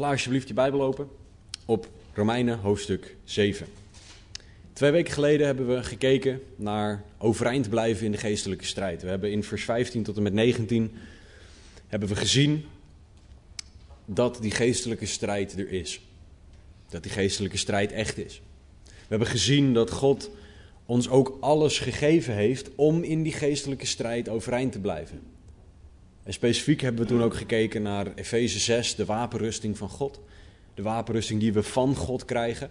Sla alsjeblieft je Bijbel open op Romeinen hoofdstuk 7. Twee weken geleden hebben we gekeken naar overeind blijven in de geestelijke strijd. We hebben in vers 15 tot en met 19 hebben we gezien dat die geestelijke strijd er is. Dat die geestelijke strijd echt is. We hebben gezien dat God ons ook alles gegeven heeft om in die geestelijke strijd overeind te blijven. En specifiek hebben we toen ook gekeken naar Efeze 6, de wapenrusting van God. De wapenrusting die we van God krijgen,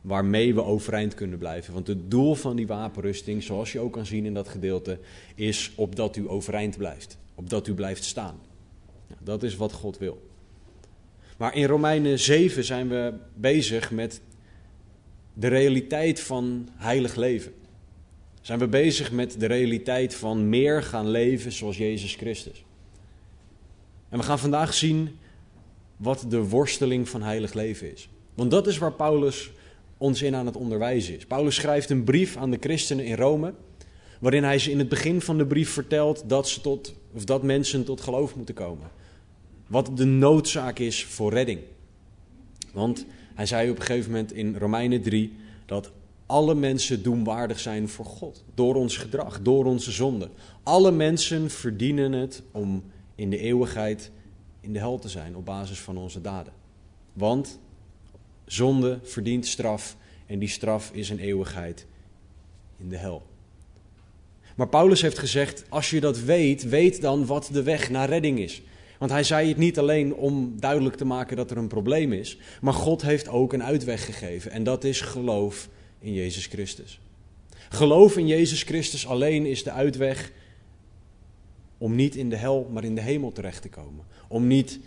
waarmee we overeind kunnen blijven. Want het doel van die wapenrusting, zoals je ook kan zien in dat gedeelte, is opdat u overeind blijft. Opdat u blijft staan. dat is wat God wil. Maar in Romeinen 7 zijn we bezig met de realiteit van heilig leven. Zijn we bezig met de realiteit van meer gaan leven zoals Jezus Christus. En we gaan vandaag zien wat de worsteling van heilig leven is. Want dat is waar Paulus ons in aan het onderwijzen is. Paulus schrijft een brief aan de christenen in Rome, waarin hij ze in het begin van de brief vertelt dat, ze tot, of dat mensen tot geloof moeten komen. Wat de noodzaak is voor redding. Want hij zei op een gegeven moment in Romeinen 3 dat alle mensen doemwaardig zijn voor God. Door ons gedrag, door onze zonde. Alle mensen verdienen het om in de eeuwigheid in de hel te zijn op basis van onze daden. Want zonde verdient straf en die straf is een eeuwigheid in de hel. Maar Paulus heeft gezegd: als je dat weet, weet dan wat de weg naar redding is. Want hij zei het niet alleen om duidelijk te maken dat er een probleem is, maar God heeft ook een uitweg gegeven en dat is geloof in Jezus Christus. Geloof in Jezus Christus alleen is de uitweg om niet in de hel, maar in de hemel terecht te komen. Om niet,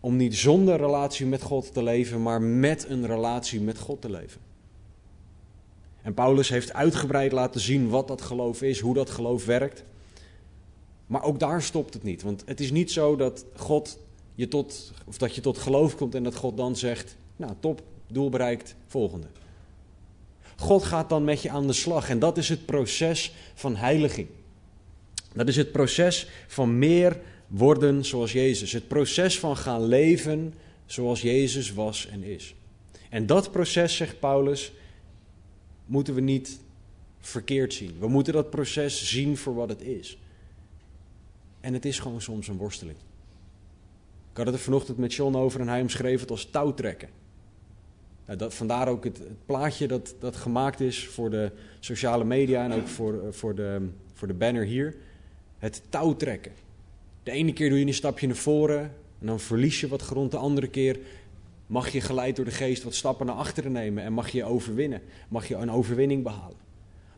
om niet zonder relatie met God te leven, maar met een relatie met God te leven. En Paulus heeft uitgebreid laten zien wat dat geloof is, hoe dat geloof werkt. Maar ook daar stopt het niet. Want het is niet zo dat God je tot, of dat je tot geloof komt en dat God dan zegt: Nou, top, doel bereikt, volgende. God gaat dan met je aan de slag en dat is het proces van heiliging. Dat is het proces van meer worden zoals Jezus. Het proces van gaan leven zoals Jezus was en is. En dat proces, zegt Paulus, moeten we niet verkeerd zien. We moeten dat proces zien voor wat het is. En het is gewoon soms een worsteling. Ik had het er vanochtend met John over en hij omschreef het als touwtrekken. Nou, dat, vandaar ook het, het, plaatje dat, dat gemaakt is voor de sociale media en ook voor, voor, de, voor de banner hier. Het touwtrekken. De ene keer doe je een stapje naar voren en dan verlies je wat grond. De andere keer mag je geleid door de geest wat stappen naar achteren nemen en mag je overwinnen. Mag je een overwinning behalen.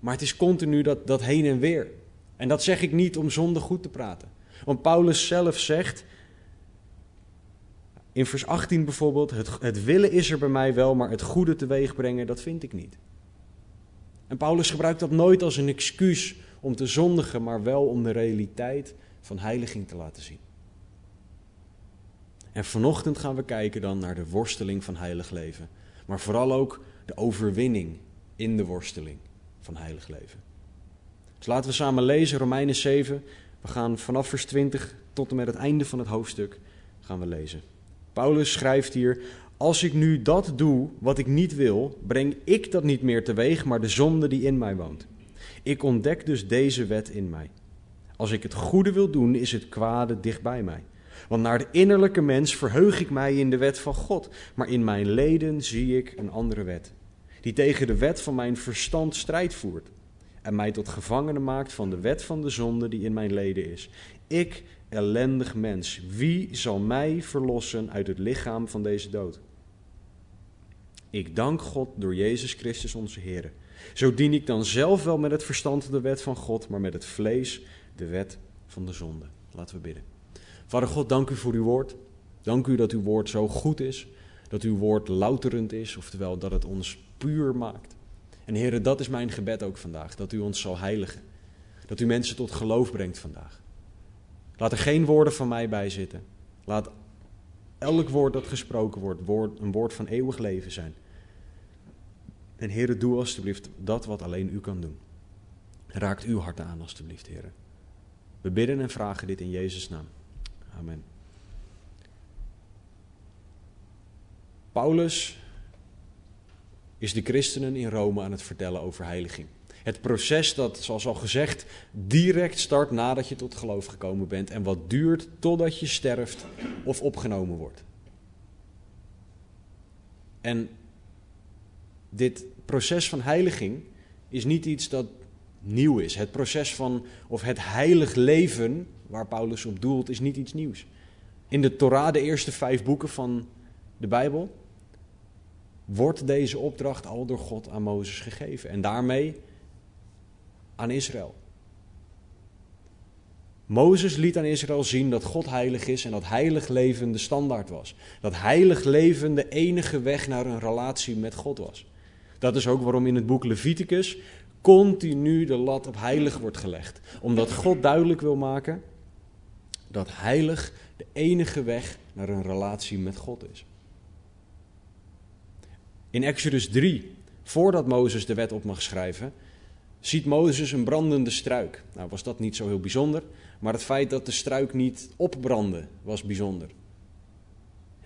Maar het is continu dat, dat heen en weer. En dat zeg ik niet om zonde goed te praten. Want Paulus zelf zegt, in vers 18 bijvoorbeeld, het, het willen is er bij mij wel, maar het goede teweeg brengen, dat vind ik niet. En Paulus gebruikt dat nooit als een excuus om te zondigen, maar wel om de realiteit van heiliging te laten zien. En vanochtend gaan we kijken dan naar de worsteling van heilig leven, maar vooral ook de overwinning in de worsteling van heilig leven. Dus laten we samen lezen Romeinen 7. We gaan vanaf vers 20 tot en met het einde van het hoofdstuk gaan we lezen. Paulus schrijft hier: Als ik nu dat doe wat ik niet wil, breng ik dat niet meer teweeg, maar de zonde die in mij woont. Ik ontdek dus deze wet in mij. Als ik het goede wil doen, is het kwade dichtbij mij. Want naar de innerlijke mens verheug ik mij in de wet van God, maar in mijn leden zie ik een andere wet, die tegen de wet van mijn verstand strijd voert en mij tot gevangene maakt van de wet van de zonde die in mijn leden is. Ik, ellendig mens, wie zal mij verlossen uit het lichaam van deze dood? Ik dank God door Jezus Christus onze Heer. Zo dien ik dan zelf wel met het verstand de wet van God, maar met het vlees de wet van de zonde. Laten we bidden. Vader God, dank u voor uw woord. Dank u dat uw woord zo goed is, dat uw woord louterend is, oftewel dat het ons puur maakt. En heren, dat is mijn gebed ook vandaag, dat u ons zal heiligen. Dat u mensen tot geloof brengt vandaag. Laat er geen woorden van mij bij zitten. Laat elk woord dat gesproken wordt, een woord van eeuwig leven zijn. En heren, doe alstublieft dat wat alleen u kan doen. Raakt uw hart aan, alstublieft, heren. We bidden en vragen dit in Jezus' naam. Amen. Paulus is de christenen in Rome aan het vertellen over heiliging. Het proces dat, zoals al gezegd, direct start nadat je tot geloof gekomen bent en wat duurt totdat je sterft of opgenomen wordt. En dit proces van heiliging is niet iets dat nieuw is. Het proces van, of het heilig leven, waar Paulus op doelt, is niet iets nieuws. In de Torah, de eerste vijf boeken van de Bijbel, wordt deze opdracht al door God aan Mozes gegeven. En daarmee aan Israël. Mozes liet aan Israël zien dat God heilig is en dat heilig leven de standaard was. Dat heilig leven de enige weg naar een relatie met God was. Dat is ook waarom in het boek Leviticus continu de lat op heilig wordt gelegd. Omdat God duidelijk wil maken dat heilig de enige weg naar een relatie met God is. In Exodus 3, voordat Mozes de wet op mag schrijven, ziet Mozes een brandende struik. Nou was dat niet zo heel bijzonder, maar het feit dat de struik niet opbrandde was bijzonder.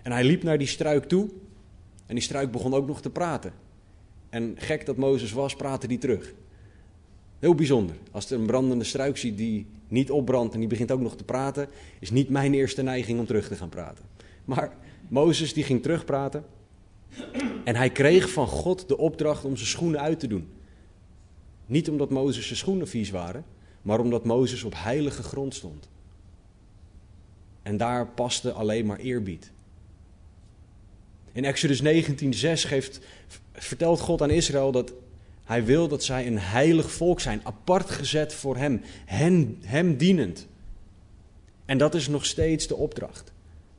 En hij liep naar die struik toe en die struik begon ook nog te praten. En gek dat Mozes was, praatte die terug. Heel bijzonder. Als er een brandende struik ziet die niet opbrandt en die begint ook nog te praten, is niet mijn eerste neiging om terug te gaan praten. Maar Mozes die ging terugpraten en hij kreeg van God de opdracht om zijn schoenen uit te doen. Niet omdat Mozes zijn schoenen vies waren, maar omdat Mozes op heilige grond stond. En daar paste alleen maar eerbied. In Exodus 19:6 geeft, vertelt God aan Israël dat hij wil dat zij een heilig volk zijn, apart gezet voor hem, hem, hem dienend. En dat is nog steeds de opdracht.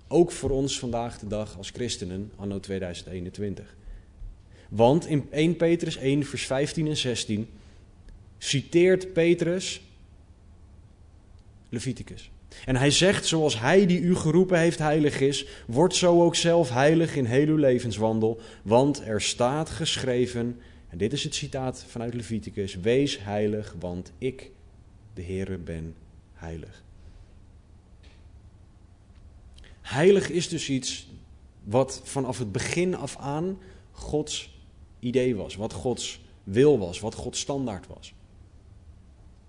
Ook voor ons vandaag de dag als christenen, anno 2021. Want in 1 Petrus 1, vers 15 en 16 citeert Petrus Leviticus. En hij zegt, zoals hij die u geroepen heeft heilig is, wordt zo ook zelf heilig in heel uw levenswandel. Want er staat geschreven, en dit is het citaat vanuit Leviticus, wees heilig, want ik, de Heere, ben heilig. Heilig is dus iets wat vanaf het begin af aan Gods idee was, wat Gods wil was, wat Gods standaard was.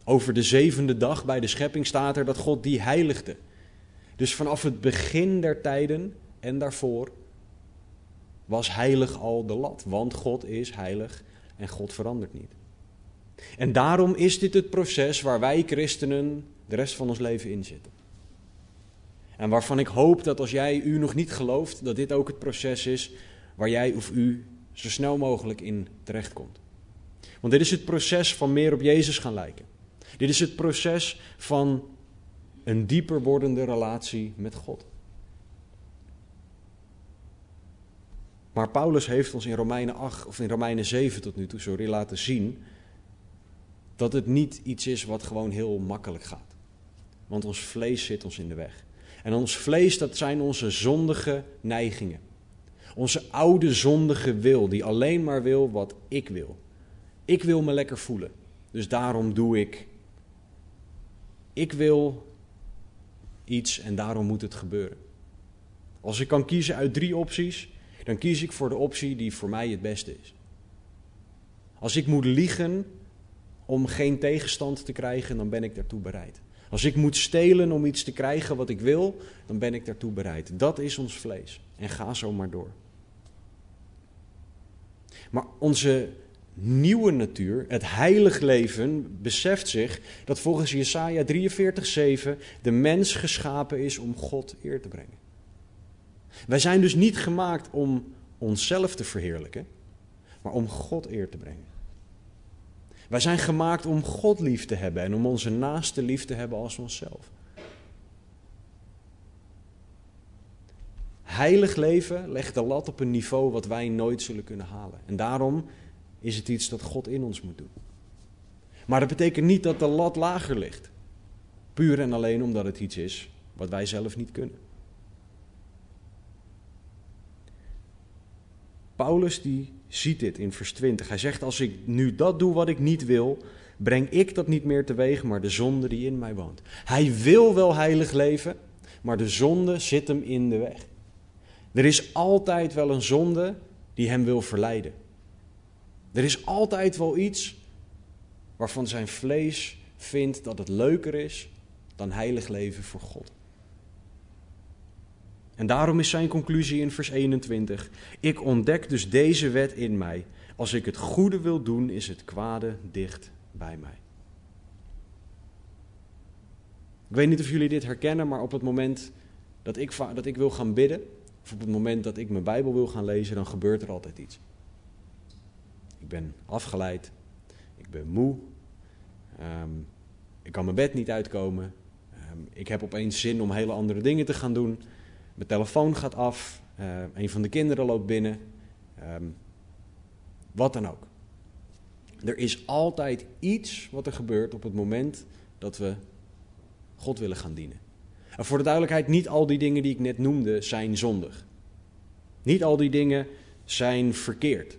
Over de zevende dag bij de schepping staat er dat God die heiligde. Dus vanaf het begin der tijden en daarvoor was heilig al de lat. Want God is heilig en God verandert niet. En daarom is dit het proces waar wij christenen de rest van ons leven in zitten. En waarvan ik hoop dat als jij u nog niet gelooft, dat dit ook het proces is waar jij of u zo snel mogelijk in terechtkomt. Want dit is het proces van meer op Jezus gaan lijken. Dit is het proces van een dieper wordende relatie met God. Maar Paulus heeft ons in Romeinen 8 of in Romeinen 7 tot nu toe sorry, laten zien dat het niet iets is wat gewoon heel makkelijk gaat. Want ons vlees zit ons in de weg. En ons vlees, dat zijn onze zondige neigingen. Onze oude zondige wil, die alleen maar wil wat ik wil. Ik wil me lekker voelen. Dus daarom doe ik ik wil iets en daarom moet het gebeuren. Als ik kan kiezen uit drie opties, dan kies ik voor de optie die voor mij het beste is. Als ik moet liegen om geen tegenstand te krijgen, dan ben ik daartoe bereid. Als ik moet stelen om iets te krijgen wat ik wil, dan ben ik daartoe bereid. Dat is ons vlees. En ga zo maar door. Maar onze nieuwe natuur, het heilig leven, beseft zich dat volgens Jesaja 43:7 de mens geschapen is om God eer te brengen. Wij zijn dus niet gemaakt om onszelf te verheerlijken, maar om God eer te brengen. Wij zijn gemaakt om God lief te hebben en om onze naaste lief te hebben als onszelf. Heilig leven legt de lat op een niveau wat wij nooit zullen kunnen halen. En daarom is het iets dat God in ons moet doen. Maar dat betekent niet dat de lat lager ligt. Puur en alleen omdat het iets is wat wij zelf niet kunnen. Paulus die ziet dit in vers 20. Hij zegt: Als ik nu dat doe wat ik niet wil, breng ik dat niet meer teweeg, maar de zonde die in mij woont. Hij wil wel heilig leven, maar de zonde zit hem in de weg. Er is altijd wel een zonde die hem wil verleiden. Er is altijd wel iets waarvan zijn vlees vindt dat het leuker is dan heilig leven voor God. En daarom is zijn conclusie in vers 21: Ik ontdek dus deze wet in mij. Als ik het goede wil doen, is het kwade dicht bij mij. Ik weet niet of jullie dit herkennen, maar op het moment dat ik, dat ik wil gaan bidden, of op het moment dat ik mijn Bijbel wil gaan lezen, dan gebeurt er altijd iets. Ik ben afgeleid, ik ben moe, ehm, ik kan mijn bed niet uitkomen, ehm, ik heb opeens zin om hele andere dingen te gaan doen. Mijn telefoon gaat af, uh, een van de kinderen loopt binnen, ehm, wat dan ook. Er is altijd iets wat er gebeurt op het moment dat we God willen gaan dienen. En voor de duidelijkheid, niet al die dingen die ik net noemde zijn zondig. Niet al die dingen zijn verkeerd.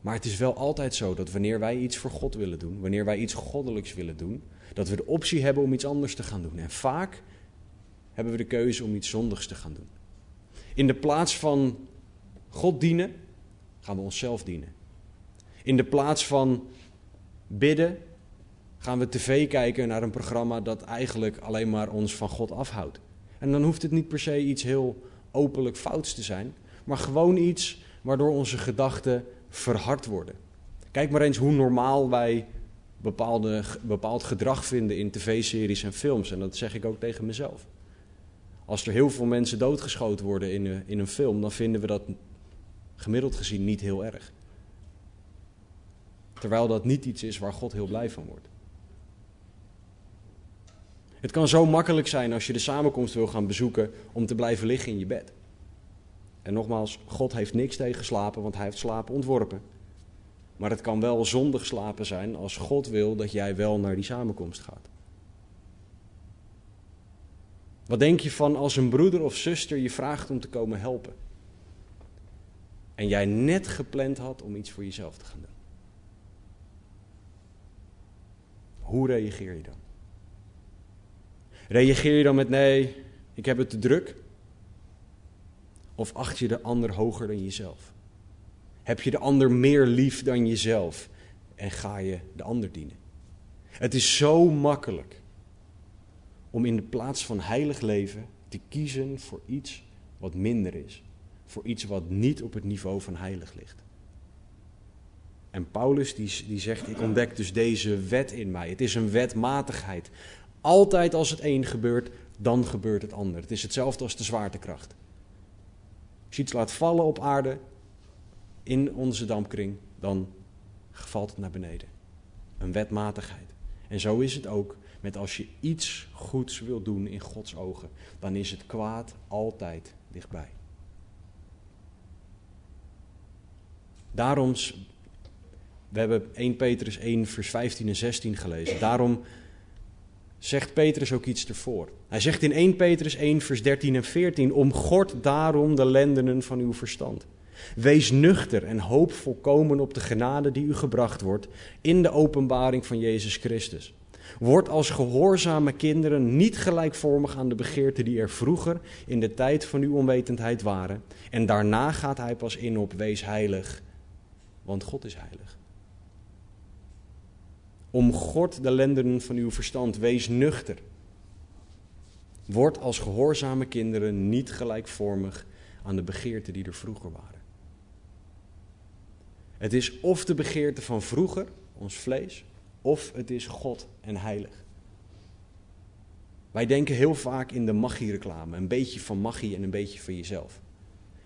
Maar het is wel altijd zo dat wanneer wij iets voor God willen doen, wanneer wij iets goddelijks willen doen, dat we de optie hebben om iets anders te gaan doen. En vaak hebben we de keuze om iets zondigs te gaan doen. In de plaats van God dienen, gaan we onszelf dienen. In de plaats van bidden, gaan we tv kijken naar een programma dat eigenlijk alleen maar ons van God afhoudt. En dan hoeft het niet per se iets heel openlijk fouts te zijn, maar gewoon iets waardoor onze gedachten verhard worden. Kijk maar eens hoe normaal wij bepaald gedrag vinden in tv-series en films. En dat zeg ik ook tegen mezelf. Als er heel veel mensen doodgeschoten worden in een, in een film, dan vinden we dat gemiddeld gezien niet heel erg. Terwijl dat niet iets is waar God heel blij van wordt. Het kan zo makkelijk zijn als je de samenkomst wil gaan bezoeken om te blijven liggen in je bed. En nogmaals, God heeft niks tegen slapen, want hij heeft slapen ontworpen. Maar het kan wel zondig slapen zijn als God wil dat jij wel naar die samenkomst gaat. Wat denk je van als een broeder of zuster je vraagt om te komen helpen? En jij net gepland had om iets voor jezelf te gaan doen. Hoe reageer je dan? Reageer je dan met nee, ik heb het te druk? Of acht je de ander hoger dan jezelf? Heb je de ander meer lief dan jezelf en ga je de ander dienen? Het is zo makkelijk om in de plaats van heilig leven te kiezen voor iets wat minder is. Voor iets wat niet op het niveau van heilig ligt. En Paulus die, die zegt, ik ontdek dus deze wet in mij. Het is een wetmatigheid. Altijd als het een gebeurt, dan gebeurt het ander. Het is hetzelfde als de zwaartekracht. Als je iets laat vallen op aarde, in onze dampkring, dan valt het naar beneden. Een wetmatigheid. En zo is het ook met als je iets goeds wil doen in Gods ogen, dan is het kwaad altijd dichtbij. Daarom, we hebben 1 Petrus 1, vers 15 en 16 gelezen. Daarom zegt Petrus ook iets ervoor. Hij zegt in 1 Petrus 1, vers 13 en 14: Omgord daarom de lendenen van uw verstand. Wees nuchter en hoop volkomen op de genade die u gebracht wordt in de openbaring van Jezus Christus. Word als gehoorzame kinderen niet gelijkvormig aan de begeerten die er vroeger in de tijd van uw onwetendheid waren. En daarna gaat hij pas in op wees heilig, want God is heilig. Om God de lendenen van uw verstand, wees nuchter. Word als gehoorzame kinderen niet gelijkvormig aan de begeerten die er vroeger waren. Het is of de begeerte van vroeger, ons vlees, of het is God en heilig. Wij denken heel vaak in de magie-reclame. Een beetje van magie en een beetje van jezelf.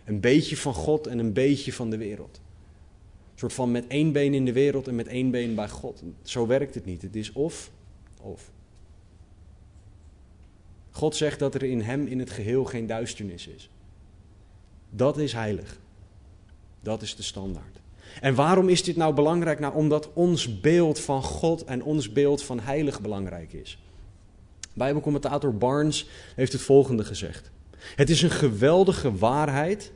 Een beetje van God en een beetje van de wereld. Soort van met één been in de wereld en met één been bij God. Zo werkt het niet. Het is of, of. God zegt dat er in hem in het geheel geen duisternis is. Dat is heilig. Dat is de standaard. En waarom is dit nou belangrijk? Nou, omdat ons beeld van God en ons beeld van heilig belangrijk is. Bijbelcommentator Barnes heeft het volgende gezegd. Het is een geweldige waarheid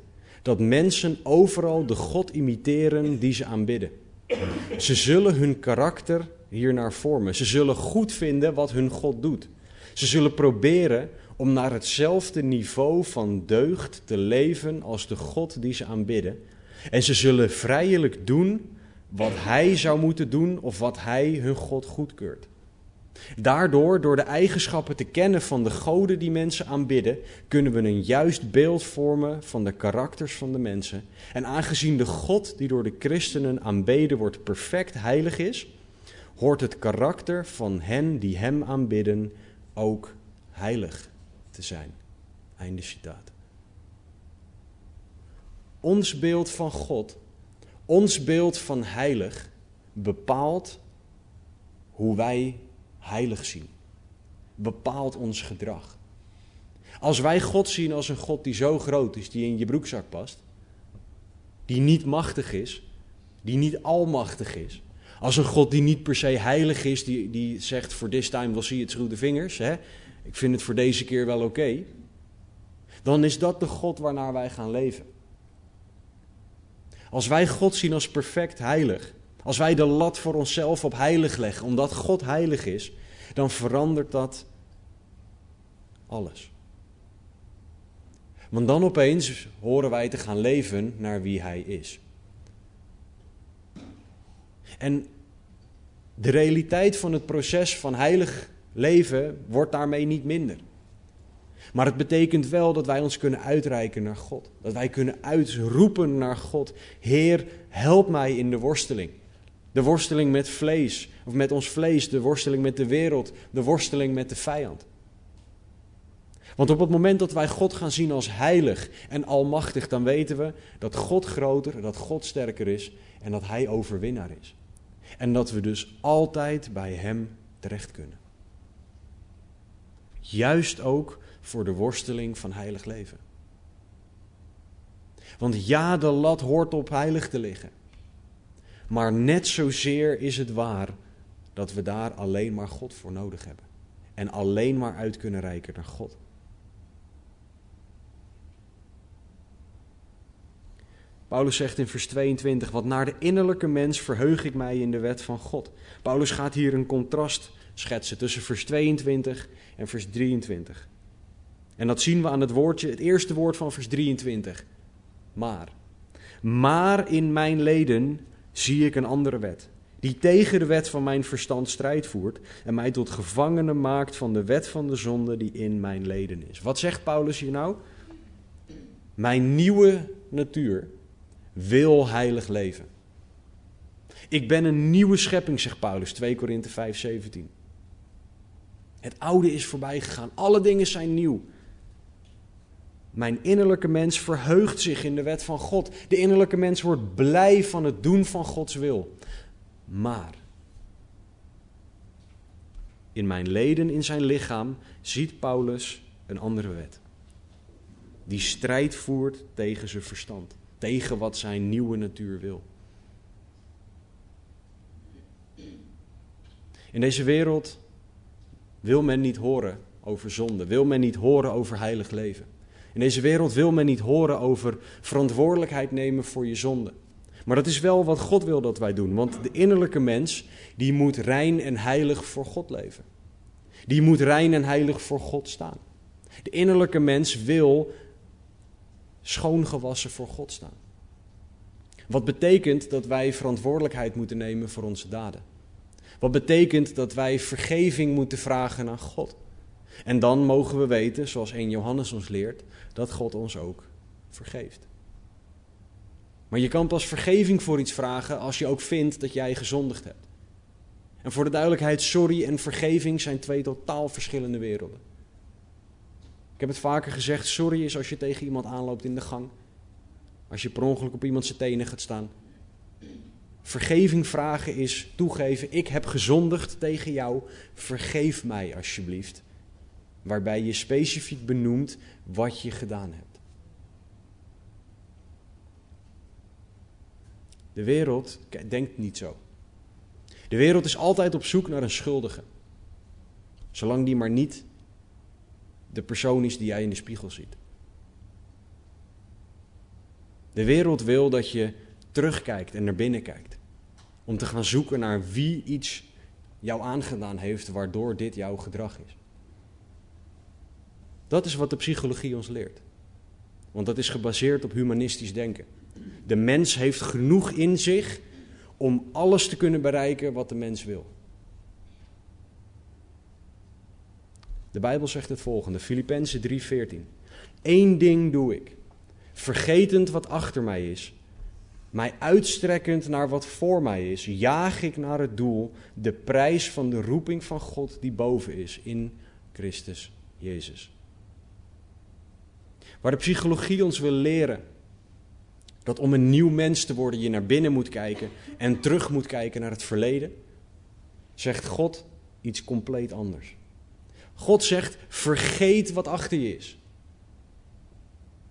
dat mensen overal de God imiteren die ze aanbidden. Ze zullen hun karakter hiernaar vormen. Ze zullen goed vinden wat hun God doet. Ze zullen proberen om naar hetzelfde niveau van deugd te leven als de God die ze aanbidden. En ze zullen vrijelijk doen wat Hij zou moeten doen of wat Hij hun God goedkeurt. Daardoor, door de eigenschappen te kennen van de goden die mensen aanbidden, kunnen we een juist beeld vormen van de karakters van de mensen. En aangezien de God die door de christenen aanbeden wordt perfect heilig is, hoort het karakter van hen die Hem aanbidden ook heilig te zijn. Einde citaat. Ons beeld van God, ons beeld van heilig, bepaalt hoe wij heilig zien. Bepaalt ons gedrag. Als wij God zien als een God die zo groot is, die in je broekzak past, die niet machtig is, die niet almachtig is, als een God die niet per se heilig is, die, die zegt voor this time we'll see it through the fingers, hè? ik vind het voor deze keer wel oké, dan is dat de God waarnaar wij gaan leven. Als wij God zien als perfect heilig, als wij de lat voor onszelf op heilig leggen, omdat God heilig is, dan verandert dat alles. Want dan opeens horen wij te gaan leven naar wie Hij is. En de realiteit van het proces van heilig leven wordt daarmee niet minder. Maar het betekent wel dat wij ons kunnen uitreiken naar God. Dat wij kunnen uitroepen naar God. Heer, help mij in de worsteling. De worsteling met vlees, of met ons vlees, de worsteling met de wereld, de worsteling met de vijand. Want op het moment dat wij God gaan zien als heilig en almachtig, dan weten we dat God groter, dat God sterker is en dat Hij overwinnaar is. En dat we dus altijd bij Hem terecht kunnen. Juist ook voor de worsteling van heilig leven. Want ja, de lat hoort op heilig te liggen. Maar net zozeer is het waar dat we daar alleen maar God voor nodig hebben. En alleen maar uit kunnen reiken naar God. Paulus zegt in vers 22, wat naar de innerlijke mens verheug ik mij in de wet van God. Paulus gaat hier een contrast schetsen tussen vers 22 en vers 23. En dat zien we aan het woordje, het eerste woord van vers 23. Maar. Maar in mijn leden zie ik een andere wet, die tegen de wet van mijn verstand strijd voert en mij tot gevangene maakt van de wet van de zonde die in mijn leden is. Wat zegt Paulus hier nou? Mijn nieuwe natuur wil heilig leven. Ik ben een nieuwe schepping, zegt Paulus, 2 Korinthe 5, 17. Het oude is voorbij gegaan, alle dingen zijn nieuw. Mijn innerlijke mens verheugt zich in de wet van God. De innerlijke mens wordt blij van het doen van Gods wil. Maar in mijn leden, in zijn lichaam, ziet Paulus een andere wet. Die strijd voert tegen zijn verstand, tegen wat zijn nieuwe natuur wil. In deze wereld wil men niet horen over zonde, wil men niet horen over heilig leven. In deze wereld wil men niet horen over verantwoordelijkheid nemen voor je zonde. Maar dat is wel wat God wil dat wij doen. Want de innerlijke mens, die moet rein en heilig voor God leven. Die moet rein en heilig voor God staan. De innerlijke mens wil schoongewassen voor God staan. Wat betekent dat wij verantwoordelijkheid moeten nemen voor onze daden. Wat betekent dat wij vergeving moeten vragen aan God. En dan mogen we weten, zoals 1 Johannes ons leert, dat God ons ook vergeeft. Maar je kan pas vergeving voor iets vragen als je ook vindt dat jij gezondigd hebt. En voor de duidelijkheid, sorry en vergeving zijn twee totaal verschillende werelden. Ik heb het vaker gezegd, sorry is als je tegen iemand aanloopt in de gang. Als je per ongeluk op iemand zijn tenen gaat staan. Vergeving vragen is toegeven, ik heb gezondigd tegen jou, vergeef mij alsjeblieft waarbij je specifiek benoemt wat je gedaan hebt. De wereld denkt niet zo. De wereld is altijd op zoek naar een schuldige. Zolang die maar niet de persoon is die jij in de spiegel ziet. De wereld wil dat je terugkijkt en naar binnen kijkt. Om te gaan zoeken naar wie iets jou aangedaan heeft waardoor dit jouw gedrag is. Dat is wat de psychologie ons leert. Want dat is gebaseerd op humanistisch denken. De mens heeft genoeg in zich om alles te kunnen bereiken wat de mens wil. De Bijbel zegt het volgende, Filippenzen 3:14. Eén ding doe ik, vergetend wat achter mij is, mij uitstrekkend naar wat voor mij is, jaag ik naar het doel, de prijs van de roeping van God die boven is in Christus Jezus. Waar de psychologie ons wil leren dat om een nieuw mens te worden je naar binnen moet kijken en terug moet kijken naar het verleden, zegt God iets compleet anders. God zegt: vergeet wat achter je is.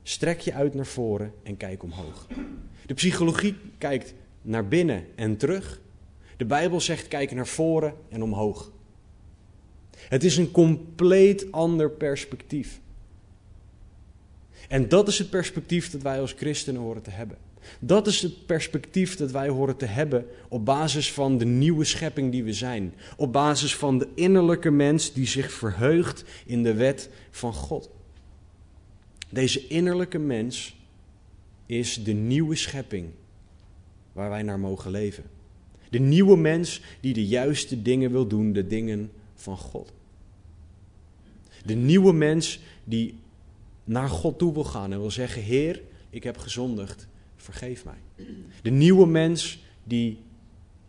Strek je uit naar voren en kijk omhoog. De psychologie kijkt naar binnen en terug. De Bijbel zegt: kijk naar voren en omhoog. Het is een compleet ander perspectief. En dat is het perspectief dat wij als christenen horen te hebben. Dat is het perspectief dat wij horen te hebben op basis van de nieuwe schepping die we zijn. Op basis van de innerlijke mens die zich verheugt in de wet van God. Deze innerlijke mens is de nieuwe schepping waar wij naar mogen leven. De nieuwe mens die de juiste dingen wil doen, de dingen van God. De nieuwe mens die naar God toe wil gaan en wil zeggen: Heer, ik heb gezondigd, vergeef mij. De nieuwe mens die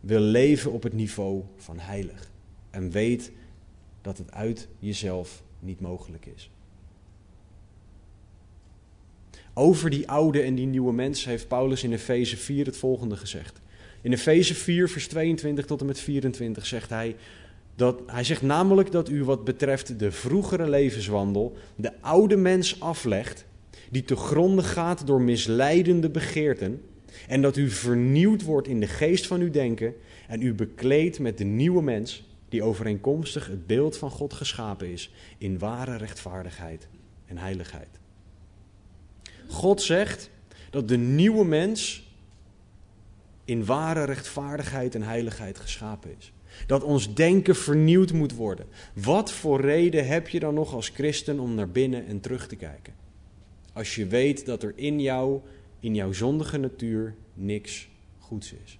wil leven op het niveau van heilig en weet dat het uit jezelf niet mogelijk is. Over die oude en die nieuwe mens heeft Paulus in Efeze 4 het volgende gezegd. In Efeze 4, vers 22 tot en met 24 zegt hij: dat, hij zegt namelijk dat u wat betreft de vroegere levenswandel de oude mens aflegt, die te gronden gaat door misleidende begeerten, en dat u vernieuwd wordt in de geest van uw denken en u bekleedt met de nieuwe mens, die overeenkomstig het beeld van God geschapen is, in ware rechtvaardigheid en heiligheid. God zegt dat de nieuwe mens in ware rechtvaardigheid en heiligheid geschapen is. Dat ons denken vernieuwd moet worden. Wat voor reden heb je dan nog als christen om naar binnen en terug te kijken? Als je weet dat er in jou, in jouw zondige natuur, niks goeds is.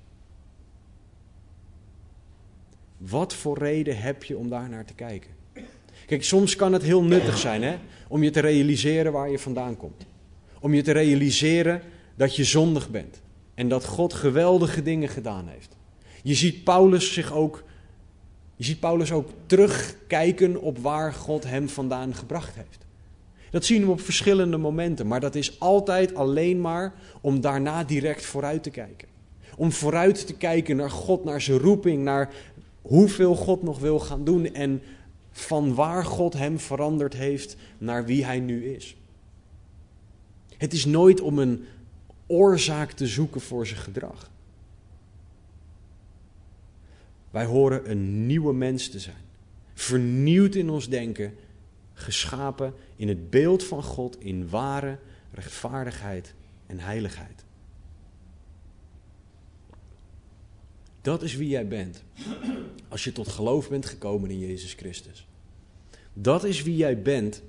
Wat voor reden heb je om daar naar te kijken? Kijk, soms kan het heel nuttig zijn hè, om je te realiseren waar je vandaan komt. Om je te realiseren dat je zondig bent en dat God geweldige dingen gedaan heeft. Je ziet Paulus zich ook, je ziet Paulus ook terugkijken op waar God hem vandaan gebracht heeft. Dat zien we op verschillende momenten, maar dat is altijd alleen maar om daarna direct vooruit te kijken. Om vooruit te kijken naar God, naar zijn roeping, naar hoeveel God nog wil gaan doen en van waar God hem veranderd heeft naar wie hij nu is. Het is nooit om een oorzaak te zoeken voor zijn gedrag. Wij horen een nieuwe mens te zijn. Vernieuwd in ons denken, geschapen in het beeld van God in ware rechtvaardigheid en heiligheid. Dat is wie jij bent als je tot geloof bent gekomen in Jezus Christus. Dat is wie jij bent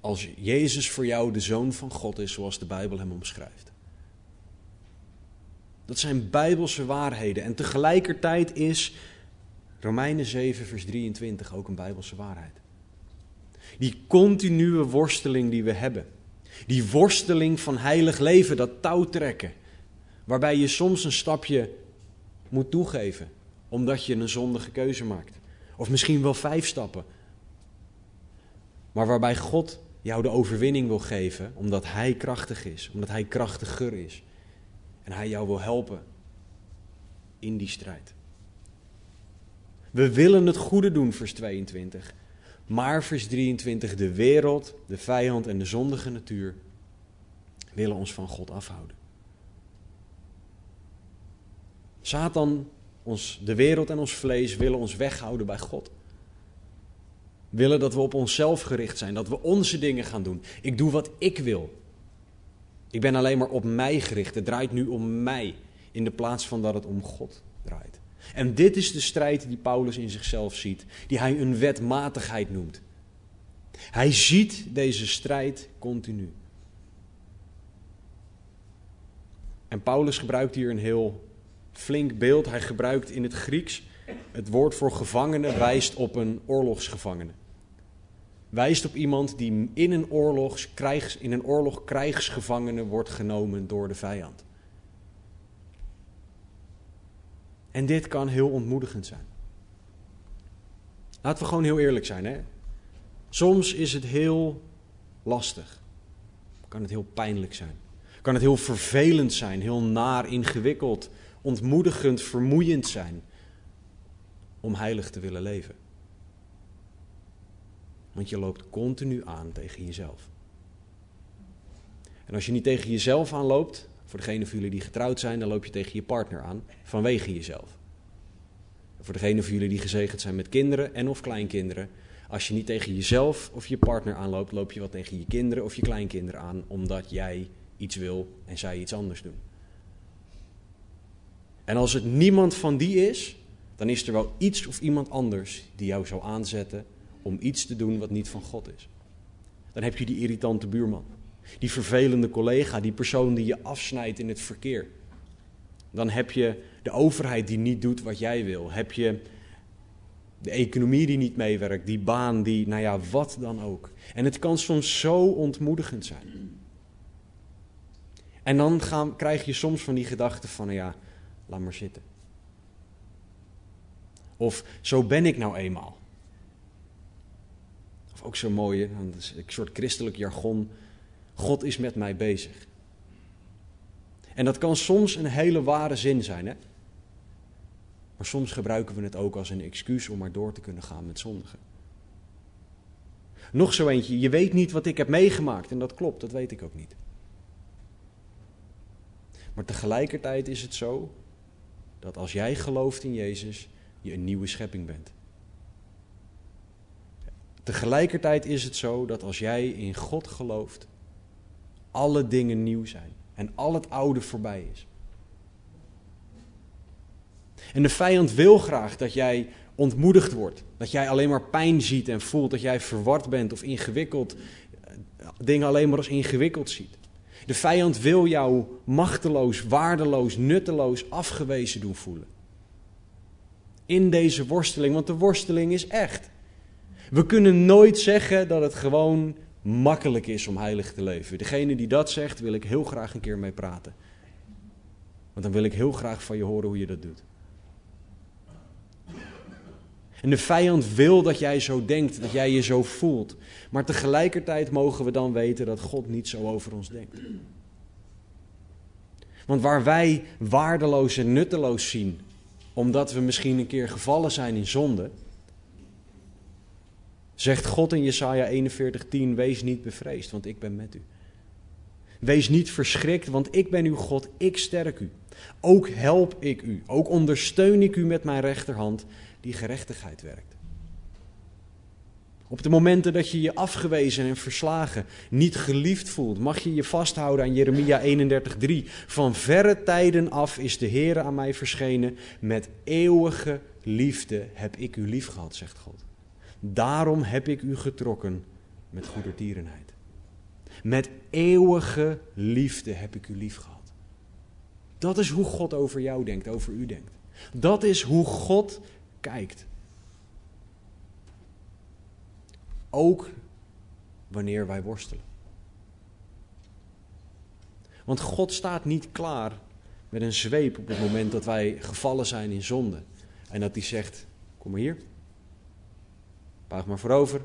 als Jezus voor jou de zoon van God is, zoals de Bijbel hem omschrijft. Dat zijn bijbelse waarheden. En tegelijkertijd is Romeinen 7, vers 23 ook een bijbelse waarheid. Die continue worsteling die we hebben. Die worsteling van heilig leven, dat touwtrekken. Waarbij je soms een stapje moet toegeven, omdat je een zondige keuze maakt. Of misschien wel vijf stappen. Maar waarbij God jou de overwinning wil geven, omdat Hij krachtig is, omdat Hij krachtiger is. En Hij jou wil helpen in die strijd. We willen het goede doen, vers 22. Maar, vers 23, de wereld, de vijand en de zondige natuur willen ons van God afhouden. Satan, ons, de wereld en ons vlees willen ons weghouden bij God. Willen dat we op onszelf gericht zijn, dat we onze dingen gaan doen. Ik doe wat ik wil. Ik ben alleen maar op mij gericht. Het draait nu om mij in de plaats van dat het om God draait. En dit is de strijd die Paulus in zichzelf ziet, die hij een wetmatigheid noemt. Hij ziet deze strijd continu. En Paulus gebruikt hier een heel flink beeld. Hij gebruikt in het Grieks het woord voor gevangene wijst op een oorlogsgevangene. Wijst op iemand die in een, krijgs, in een oorlog krijgsgevangene wordt genomen door de vijand. En dit kan heel ontmoedigend zijn. Laten we gewoon heel eerlijk zijn. Hè? Soms is het heel lastig. Kan het heel pijnlijk zijn. Kan het heel vervelend zijn, heel naar, ingewikkeld, ontmoedigend, vermoeiend zijn om heilig te willen leven. Want je loopt continu aan tegen jezelf. En als je niet tegen jezelf aanloopt, voor degenen van jullie die getrouwd zijn, dan loop je tegen je partner aan vanwege jezelf. Voor degenen van jullie die gezegend zijn met kinderen en of kleinkinderen, als je niet tegen jezelf of je partner aanloopt, loop je wat tegen je kinderen of je kleinkinderen aan, omdat jij iets wil en zij iets anders doen. En als het niemand van die is, dan is er wel iets of iemand anders die jou zou aanzetten om iets te doen wat niet van God is. Dan heb je die irritante buurman, die vervelende collega, die persoon die je afsnijdt in het verkeer. Dan heb je de overheid die niet doet wat jij wil. Heb je de economie die niet meewerkt, die baan die, nou ja, wat dan ook. En het kan soms zo ontmoedigend zijn. En dan gaan, krijg je soms van die gedachten van, nou ja, laat maar zitten. Of zo ben ik nou eenmaal. Ook zo mooie, een soort christelijk jargon. God is met mij bezig. En dat kan soms een hele ware zin zijn, hè? Maar soms gebruiken we het ook als een excuus om maar door te kunnen gaan met zondigen. Nog zo eentje, je weet niet wat ik heb meegemaakt en dat klopt, dat weet ik ook niet. Maar tegelijkertijd is het zo dat als jij gelooft in Jezus, je een nieuwe schepping bent. Tegelijkertijd is het zo dat als jij in God gelooft, alle dingen nieuw zijn en al het oude voorbij is. En de vijand wil graag dat jij ontmoedigd wordt, dat jij alleen maar pijn ziet en voelt, dat jij verward bent of ingewikkeld, dingen alleen maar als ingewikkeld ziet. De vijand wil jou machteloos, waardeloos, nutteloos, afgewezen doen voelen in deze worsteling, want de worsteling is echt. We kunnen nooit zeggen dat het gewoon makkelijk is om heilig te leven. Degene die dat zegt, wil ik heel graag een keer mee praten. Want dan wil ik heel graag van je horen hoe je dat doet. En de vijand wil dat jij zo denkt, dat jij je zo voelt. Maar tegelijkertijd mogen we dan weten dat God niet zo over ons denkt. Want waar wij waardeloos en nutteloos zien, omdat we misschien een keer gevallen zijn in zonde, zegt God in Jesaja 41:10: Wees niet bevreesd, want ik ben met u. Wees niet verschrikt, want ik ben uw God, ik sterk u. Ook help ik u, ook ondersteun ik u met mijn rechterhand die gerechtigheid werkt. Op de momenten dat je je afgewezen en verslagen, niet geliefd voelt, mag je je vasthouden aan Jeremia 31:3. Van verre tijden af is de Heer aan mij verschenen. Met eeuwige liefde heb ik u lief gehad, zegt God. Daarom heb ik u getrokken met goedertierenheid. Met eeuwige liefde heb ik u lief gehad. Dat is hoe God over jou denkt, over u denkt. Dat is hoe God kijkt. Ook wanneer wij worstelen. Want God staat niet klaar met een zweep op het moment dat wij gevallen zijn in zonde. En dat hij zegt: Kom maar hier. Buig maar voorover.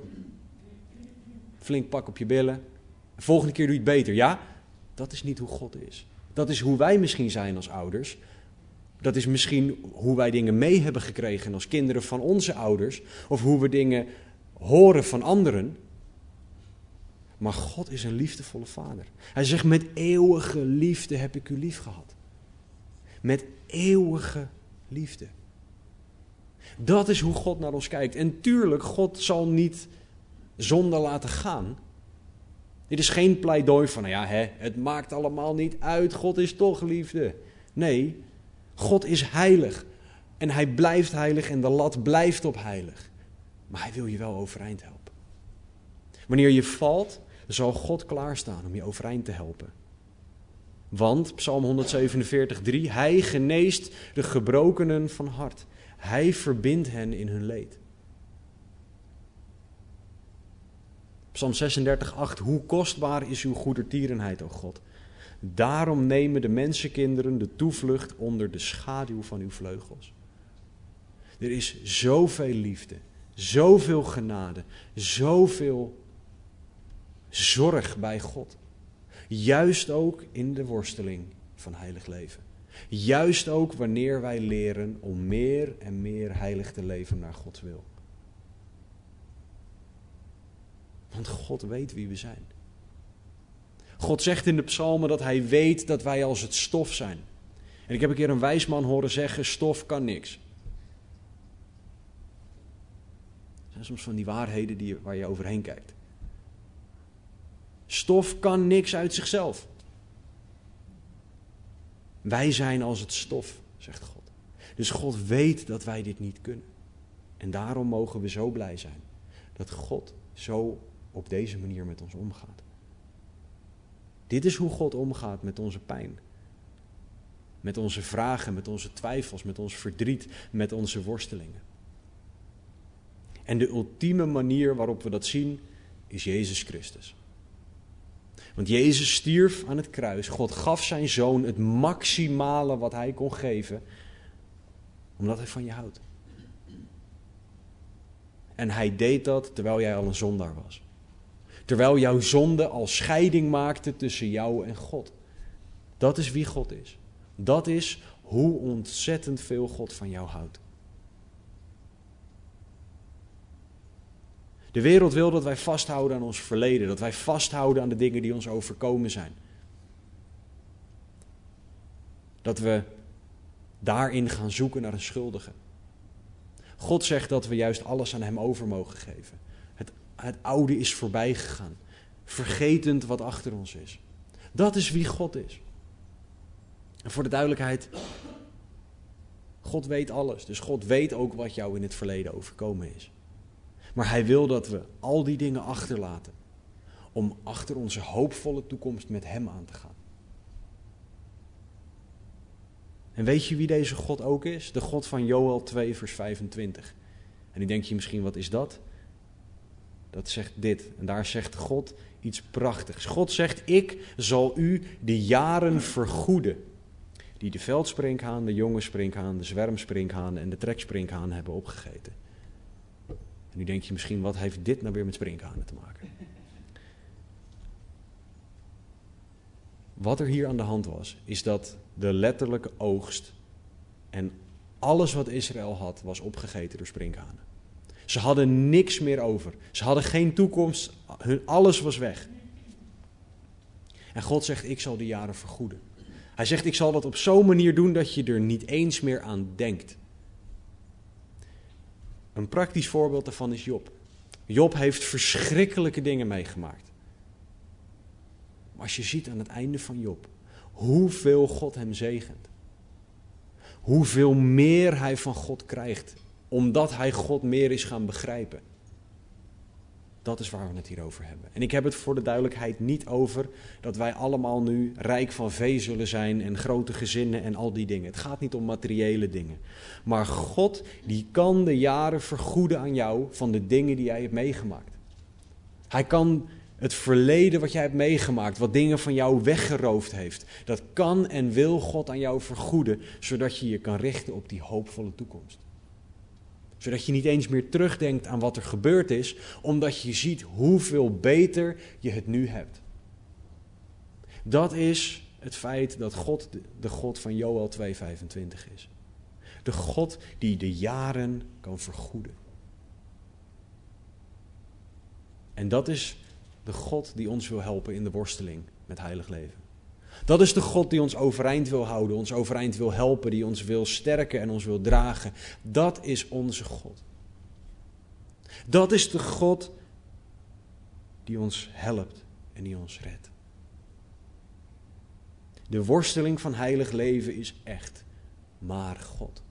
Flink pak op je billen. De volgende keer doe je het beter. Ja, dat is niet hoe God is. Dat is hoe wij misschien zijn als ouders. Dat is misschien hoe wij dingen mee hebben gekregen als kinderen van onze ouders. Of hoe we dingen horen van anderen. Maar God is een liefdevolle vader. Hij zegt: Met eeuwige liefde heb ik u lief gehad. Met eeuwige liefde. Dat is hoe God naar ons kijkt. En tuurlijk, God zal niet zonde laten gaan. Dit is geen pleidooi van, nou ja, hè, het maakt allemaal niet uit, God is toch liefde. Nee, God is heilig. En hij blijft heilig en de lat blijft op heilig. Maar hij wil je wel overeind helpen. Wanneer je valt, zal God klaarstaan om je overeind te helpen. Want, Psalm 147, 3, Hij geneest de gebrokenen van hart. Hij verbindt hen in hun leed. Psalm 36, 8, Hoe kostbaar is uw goedertierenheid, o God. Daarom nemen de mensenkinderen de toevlucht onder de schaduw van uw vleugels. Er is zoveel liefde, zoveel genade, zoveel zorg bij God. Juist ook in de worsteling van heilig leven. Juist ook wanneer wij leren om meer en meer heilig te leven naar Gods wil. Want God weet wie we zijn. God zegt in de psalmen dat hij weet dat wij als het stof zijn. En ik heb een keer een wijsman horen zeggen: stof kan niks. Dat zijn soms van die waarheden die, waar je overheen kijkt. Stof kan niks uit zichzelf. Wij zijn als het stof, zegt God. Dus God weet dat wij dit niet kunnen. En daarom mogen we zo blij zijn dat God zo op deze manier met ons omgaat. Dit is hoe God omgaat met onze pijn. Met onze vragen, met onze twijfels, met ons verdriet, met onze worstelingen. En de ultieme manier waarop we dat zien is Jezus Christus. Want Jezus stierf aan het kruis. God gaf zijn zoon het maximale wat hij kon geven, omdat hij van je houdt. En hij deed dat terwijl jij al een zondaar was. Terwijl jouw zonde al scheiding maakte tussen jou en God. Dat is wie God is. Dat is hoe ontzettend veel God van jou houdt. De wereld wil dat wij vasthouden aan ons verleden, dat wij vasthouden aan de dingen die ons overkomen zijn. Dat we daarin gaan zoeken naar een schuldige. God zegt dat we juist alles aan Hem over mogen geven. Het, het oude is voorbij gegaan, vergetend wat achter ons is. Dat is wie God is. En voor de duidelijkheid, God weet alles. Dus God weet ook wat jou in het verleden overkomen is. Maar hij wil dat we al die dingen achterlaten. Om achter onze hoopvolle toekomst met hem aan te gaan. En weet je wie deze God ook is? De God van Joel 2, vers 25. En nu denk je misschien, wat is dat? Dat zegt dit. En daar zegt God iets prachtigs. God zegt, ik zal u de jaren vergoeden. Die de veldsprinkhaan, de jonge sprinkhaan, de zwermsprinkhaan en de treksprinkhaan hebben opgegeten. Nu denk je misschien, wat heeft dit nou weer met sprinkhanen te maken? Wat er hier aan de hand was, is dat de letterlijke oogst en alles wat Israël had, was opgegeten door sprinkhanen. Ze hadden niks meer over. Ze hadden geen toekomst. Hun alles was weg. En God zegt: Ik zal die jaren vergoeden. Hij zegt: Ik zal dat op zo'n manier doen dat je er niet eens meer aan denkt. Een praktisch voorbeeld daarvan is Job. Job heeft verschrikkelijke dingen meegemaakt. Maar als je ziet aan het einde van Job hoeveel God hem zegent, hoeveel meer hij van God krijgt, omdat hij God meer is gaan begrijpen. Dat is waar we het hier over hebben. En ik heb het voor de duidelijkheid niet over dat wij allemaal nu rijk van vee zullen zijn en grote gezinnen en al die dingen. Het gaat niet om materiële dingen. Maar God die kan de jaren vergoeden aan jou van de dingen die jij hebt meegemaakt. Hij kan het verleden wat jij hebt meegemaakt, wat dingen van jou weggeroofd heeft, dat kan en wil God aan jou vergoeden, zodat je je kan richten op die hoopvolle toekomst zodat je niet eens meer terugdenkt aan wat er gebeurd is, omdat je ziet hoeveel beter je het nu hebt. Dat is het feit dat God de God van Joel 2,25 is. De God die de jaren kan vergoeden. En dat is de God die ons wil helpen in de worsteling met heilig leven. Dat is de God die ons overeind wil houden, ons overeind wil helpen, die ons wil sterken en ons wil dragen. Dat is onze God. Dat is de God die ons helpt en die ons redt. De worsteling van heilig leven is echt, maar God.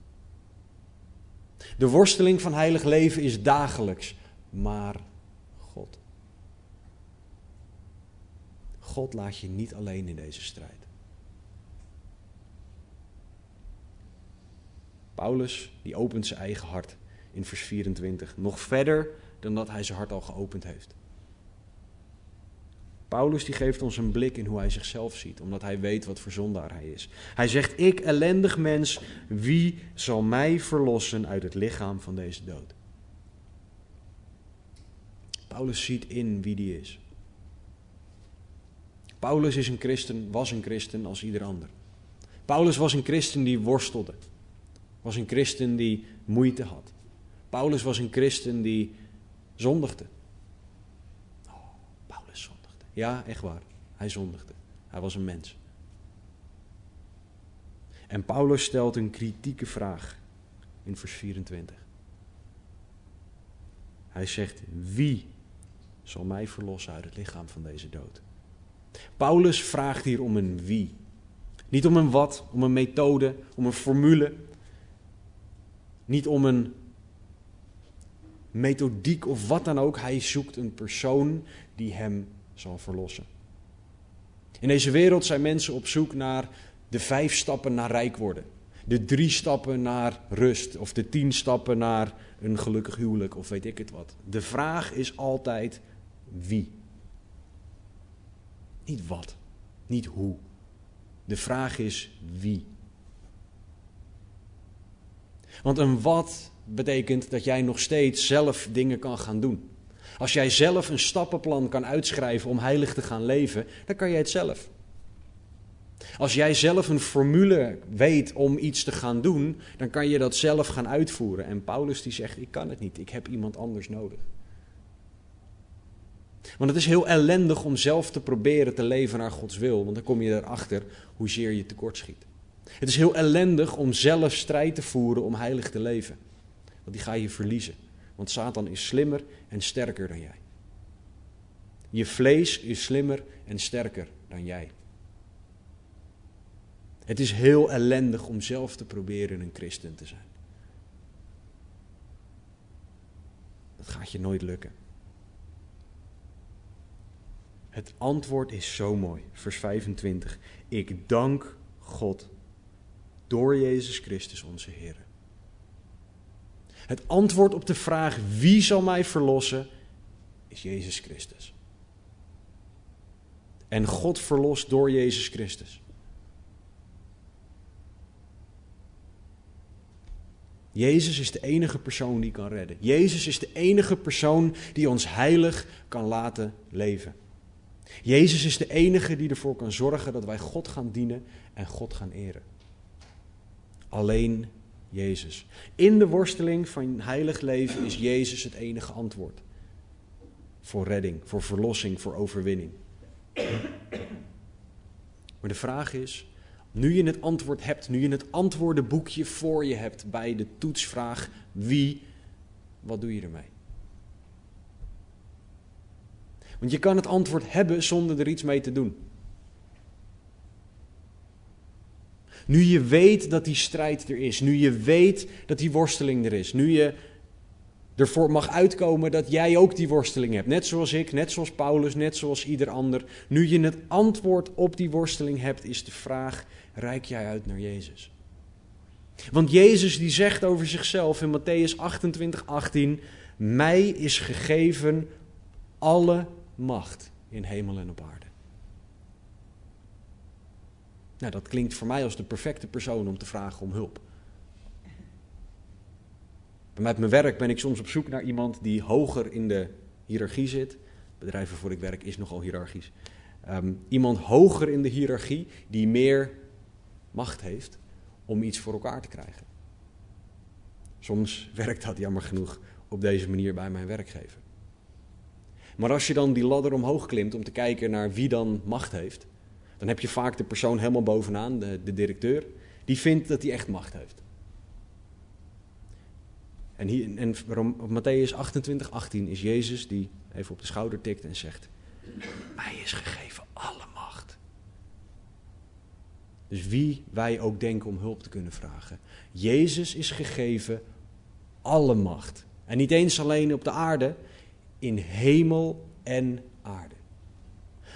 De worsteling van heilig leven is dagelijks, maar God. God laat je niet alleen in deze strijd. Paulus, die opent zijn eigen hart in vers 24. Nog verder dan dat hij zijn hart al geopend heeft. Paulus die geeft ons een blik in hoe hij zichzelf ziet, omdat hij weet wat voor zondaar hij is. Hij zegt, ik ellendig mens, wie zal mij verlossen uit het lichaam van deze dood? Paulus ziet in wie die is. Paulus is een christen, was een christen als ieder ander. Paulus was een christen die worstelde. Was een christen die moeite had. Paulus was een christen die zondigde. Oh, Paulus zondigde. Ja, echt waar. Hij zondigde. Hij was een mens. En Paulus stelt een kritieke vraag in vers 24. Hij zegt: Wie zal mij verlossen uit het lichaam van deze dood? Paulus vraagt hier om een wie. Niet om een wat, om een methode, om een formule. Niet om een methodiek of wat dan ook. Hij zoekt een persoon die hem zal verlossen. In deze wereld zijn mensen op zoek naar de vijf stappen naar rijk worden. De drie stappen naar rust. Of de tien stappen naar een gelukkig huwelijk. Of weet ik het wat. De vraag is altijd wie. Niet wat. Niet hoe. De vraag is wie. Want een wat betekent dat jij nog steeds zelf dingen kan gaan doen. Als jij zelf een stappenplan kan uitschrijven om heilig te gaan leven, dan kan jij het zelf. Als jij zelf een formule weet om iets te gaan doen, dan kan je dat zelf gaan uitvoeren. En Paulus die zegt, ik kan het niet, ik heb iemand anders nodig. Want het is heel ellendig om zelf te proberen te leven naar Gods wil, want dan kom je erachter hoezeer je tekortschiet. Het is heel ellendig om zelf strijd te voeren om heilig te leven. Want die ga je verliezen. Want Satan is slimmer en sterker dan jij. Je vlees is slimmer en sterker dan jij. Het is heel ellendig om zelf te proberen een christen te zijn. Dat gaat je nooit lukken. Het antwoord is zo mooi. Vers 25. Ik dank God door Jezus Christus onze Heer. Het antwoord op de vraag wie zal mij verlossen is Jezus Christus. En God verlost door Jezus Christus. Jezus is de enige persoon die kan redden. Jezus is de enige persoon die ons heilig kan laten leven. Jezus is de enige die ervoor kan zorgen dat wij God gaan dienen en God gaan eren. Alleen Jezus. In de worsteling van heilig leven is Jezus het enige antwoord. Voor redding, voor verlossing, voor overwinning. Maar de vraag is, nu je het antwoord hebt, nu je het antwoordenboekje voor je hebt bij de toetsvraag wie, wat doe je ermee? Want je kan het antwoord hebben zonder er iets mee te doen. Nu je weet dat die strijd er is, nu je weet dat die worsteling er is, nu je ervoor mag uitkomen dat jij ook die worsteling hebt, net zoals ik, net zoals Paulus, net zoals ieder ander. Nu je het antwoord op die worsteling hebt, is de vraag: reik jij uit naar Jezus? Want Jezus die zegt over zichzelf in Matthäus 28, 18: Mij is gegeven alle macht in hemel en op aarde. Nou, dat klinkt voor mij als de perfecte persoon om te vragen om hulp. Met mijn werk ben ik soms op zoek naar iemand die hoger in de hiërarchie zit. Bedrijven waarvoor ik werk is nogal hiërarchisch. Ehm, iemand hoger in de hiërarchie die meer macht heeft om iets voor elkaar te krijgen. Soms werkt dat jammer genoeg op deze manier bij mijn werkgever. Maar als je dan die ladder omhoog klimt om te kijken naar wie dan macht heeft, dan heb je vaak de persoon helemaal bovenaan, de, de directeur, die vindt dat hij echt macht heeft. En, hier, en Matthäus 28, 18 is Jezus die even op de schouder tikt en zegt: Mij is gegeven alle macht. Dus wie wij ook denken om hulp te kunnen vragen. Jezus is gegeven alle macht. En niet eens alleen op de aarde, in hemel en aarde.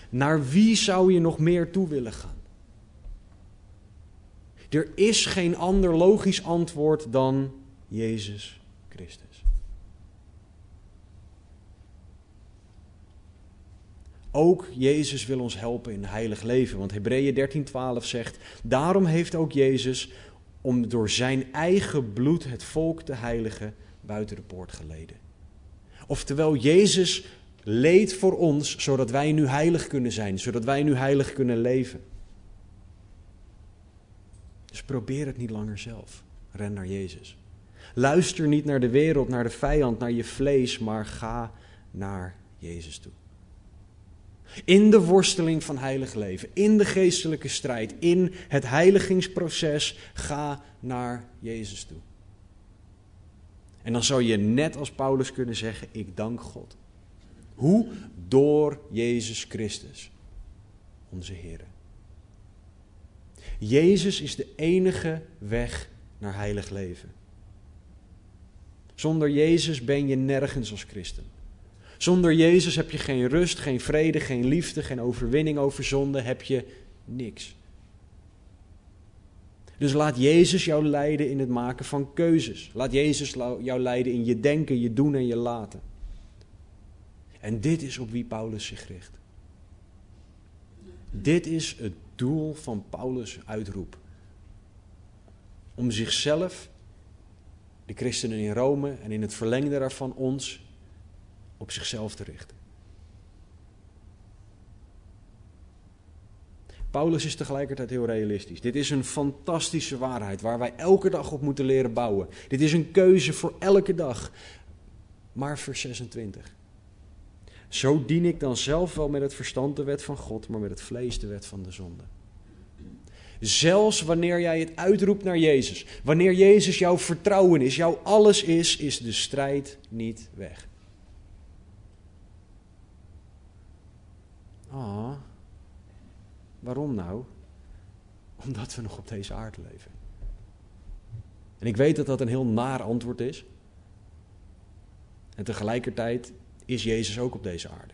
Naar wie zou je nog meer toe willen gaan? Er is geen ander logisch antwoord dan Jezus Christus. Ook Jezus wil ons helpen in heilig leven. Want Hebreeën 13:12 zegt: Daarom heeft ook Jezus, om door zijn eigen bloed het volk te heiligen, buiten de poort geleden. Oftewel, Jezus leed voor ons, zodat wij nu heilig kunnen zijn, zodat wij nu heilig kunnen leven. Dus probeer het niet langer zelf. Ren naar Jezus. Luister niet naar de wereld, naar de vijand, naar je vlees, maar ga naar Jezus toe. In de worsteling van heilig leven, in de geestelijke strijd, in het heiligingsproces, ga naar Jezus toe. En dan zou je net als Paulus kunnen zeggen: Ik dank God. Hoe? Door Jezus Christus, onze Heer. Jezus is de enige weg naar heilig leven. Zonder Jezus ben je nergens als christen. Zonder Jezus heb je geen rust, geen vrede, geen liefde, geen overwinning over zonde, heb je niks. Dus laat Jezus jou leiden in het maken van keuzes. Laat Jezus jou leiden in je denken, je doen en je laten. En dit is op wie Paulus zich richt. Dit is het doel van Paulus' uitroep. Om zichzelf, de christenen in Rome en in het verlengde daarvan ons, op zichzelf te richten. Paulus is tegelijkertijd heel realistisch. Dit is een fantastische waarheid waar wij elke dag op moeten leren bouwen. Dit is een keuze voor elke dag. Maar vers 26. Zo dien ik dan zelf wel met het verstand de wet van God, maar met het vlees de wet van de zonde. Zelfs wanneer jij het uitroept naar Jezus, wanneer Jezus jouw vertrouwen is, jouw alles is, is de strijd niet weg. Ah, waarom nou? Omdat we nog op deze aarde leven. En ik weet dat dat een heel naar antwoord is. En tegelijkertijd is Jezus ook op deze aarde.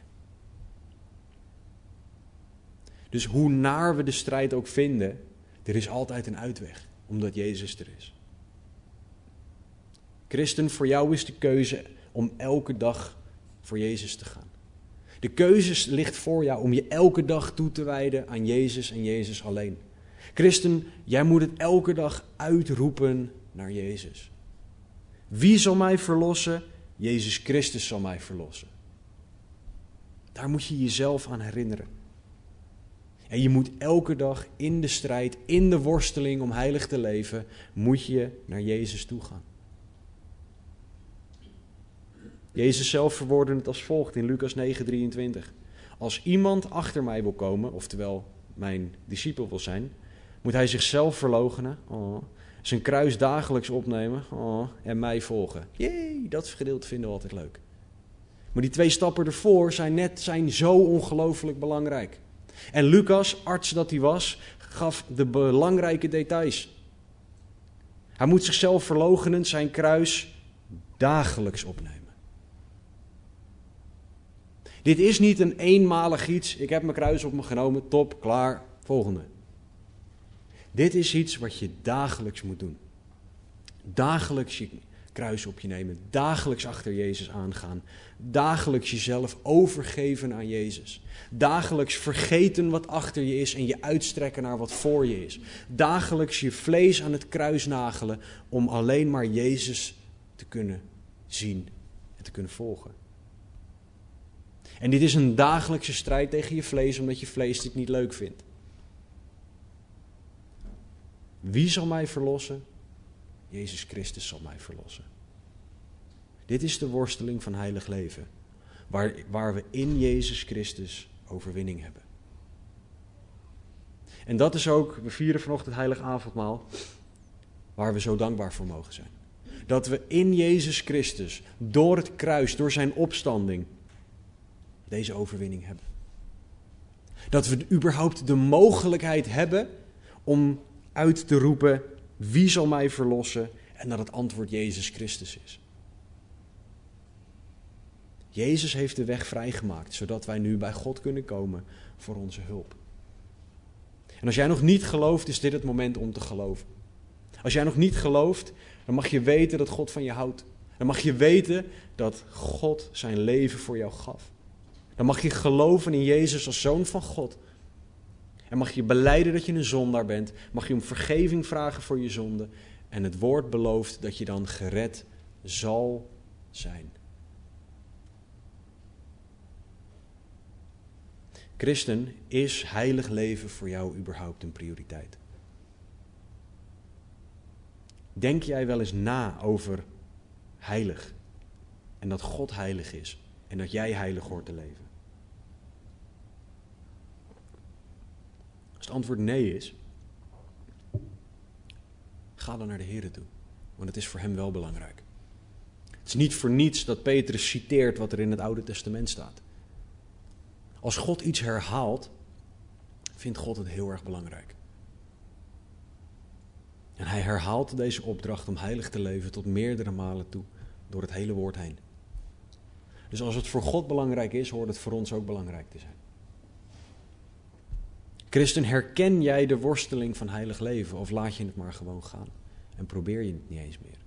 Dus hoe naar we de strijd ook vinden, er is altijd een uitweg, omdat Jezus er is. Christen, voor jou is de keuze om elke dag voor Jezus te gaan. De keuze ligt voor jou om je elke dag toe te wijden aan Jezus en Jezus alleen. Christen, jij moet het elke dag uitroepen naar Jezus. Wie zal mij verlossen? Jezus Christus zal mij verlossen. Daar moet je jezelf aan herinneren. En je moet elke dag in de strijd, in de worsteling om heilig te leven, moet je naar Jezus toe gaan. Jezus zelf verwoordde het als volgt in Lucas 9:23. Als iemand achter mij wil komen, oftewel mijn discipel wil zijn, moet hij zichzelf verloochenen, oh, zijn kruis dagelijks opnemen oh, en mij volgen. Jee, dat gedeelte vinden we altijd leuk. Maar die twee stappen ervoor zijn, net, zijn zo ongelooflijk belangrijk. En Lucas, arts dat hij was, gaf de belangrijke details. Hij moet zichzelf verloochenen, zijn kruis dagelijks opnemen. Dit is niet een eenmalig iets. Ik heb mijn kruis op me genomen, top, klaar, volgende. Dit is iets wat je dagelijks moet doen. Dagelijks je kruis op je nemen. Dagelijks achter Jezus aangaan. Dagelijks jezelf overgeven aan Jezus. Dagelijks vergeten wat achter je is en je uitstrekken naar wat voor je is. Dagelijks je vlees aan het kruis nagelen om alleen maar Jezus te kunnen zien en te kunnen volgen. En dit is een dagelijkse strijd tegen je vlees, omdat je vlees dit niet leuk vindt. Wie zal mij verlossen? Jezus Christus zal mij verlossen. Dit is de worsteling van heilig leven, waar, waar we in Jezus Christus overwinning hebben. En dat is ook, we vieren vanochtend heilig avondmaal, waar we zo dankbaar voor mogen zijn. Dat we in Jezus Christus, door het kruis, door zijn opstanding, deze overwinning hebben. Dat we überhaupt de mogelijkheid hebben om uit te roepen: wie zal mij verlossen? En dat het antwoord Jezus Christus is. Jezus heeft de weg vrijgemaakt, zodat wij nu bij God kunnen komen voor onze hulp. En als jij nog niet gelooft, is dit het moment om te geloven. Als jij nog niet gelooft, dan mag je weten dat God van je houdt. Dan mag je weten dat God zijn leven voor jou gaf. Dan mag je geloven in Jezus als zoon van God. En mag je beleiden dat je een zondaar bent. Mag je om vergeving vragen voor je zonde. En het woord belooft dat je dan gered zal zijn. Christen, is heilig leven voor jou überhaupt een prioriteit? Denk jij wel eens na over heilig en dat God heilig is en dat jij heilig hoort te leven? Het antwoord nee is, ga dan naar de Heer toe, want het is voor hem wel belangrijk. Het is niet voor niets dat Petrus citeert wat er in het Oude Testament staat. Als God iets herhaalt, vindt God het heel erg belangrijk. En hij herhaalt deze opdracht om heilig te leven tot meerdere malen toe, door het hele woord heen. Dus als het voor God belangrijk is, hoort het voor ons ook belangrijk te zijn. Christen, herken jij de worsteling van heilig leven of laat je het maar gewoon gaan en probeer je het niet eens meer?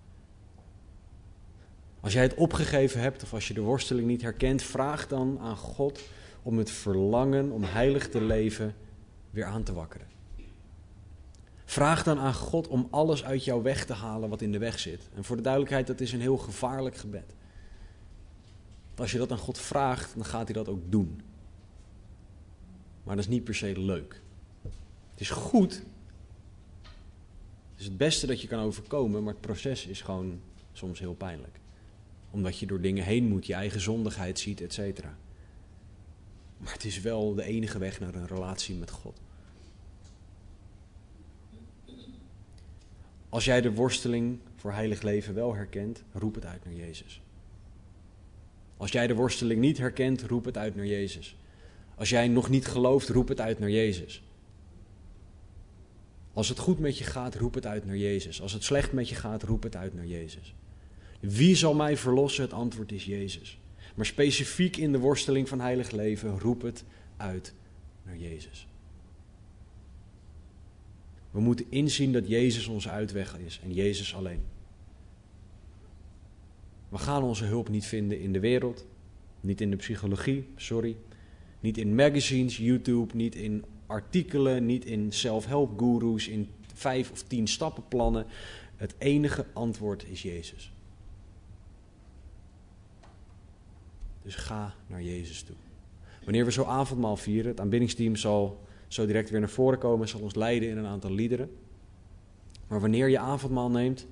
Als jij het opgegeven hebt of als je de worsteling niet herkent, vraag dan aan God om het verlangen om heilig te leven weer aan te wakkeren. Vraag dan aan God om alles uit jou weg te halen wat in de weg zit. En voor de duidelijkheid, dat is een heel gevaarlijk gebed. Als je dat aan God vraagt, dan gaat hij dat ook doen. Maar dat is niet per se leuk. Het is goed. Het is het beste dat je kan overkomen, maar het proces is gewoon soms heel pijnlijk. Omdat je door dingen heen moet, je eigen zondigheid ziet, et cetera. Maar het is wel de enige weg naar een relatie met God. Als jij de worsteling voor heilig leven wel herkent, roep het uit naar Jezus. Als jij de worsteling niet herkent, roep het uit naar Jezus. Als jij nog niet gelooft, roep het uit naar Jezus. Als het goed met je gaat, roep het uit naar Jezus. Als het slecht met je gaat, roep het uit naar Jezus. Wie zal mij verlossen? Het antwoord is Jezus. Maar specifiek in de worsteling van heilig leven, roep het uit naar Jezus. We moeten inzien dat Jezus onze uitweg is en Jezus alleen. We gaan onze hulp niet vinden in de wereld, niet in de psychologie, sorry, niet in magazines, YouTube, niet in artikelen, niet in self-help in vijf of tien stappenplannen. Het enige antwoord is Jezus. Dus ga naar Jezus toe. Wanneer we zo avondmaal vieren, het aanbiddingsteam zal zo direct weer naar voren komen, zal ons leiden in een aantal liederen. Maar wanneer je avondmaal neemt,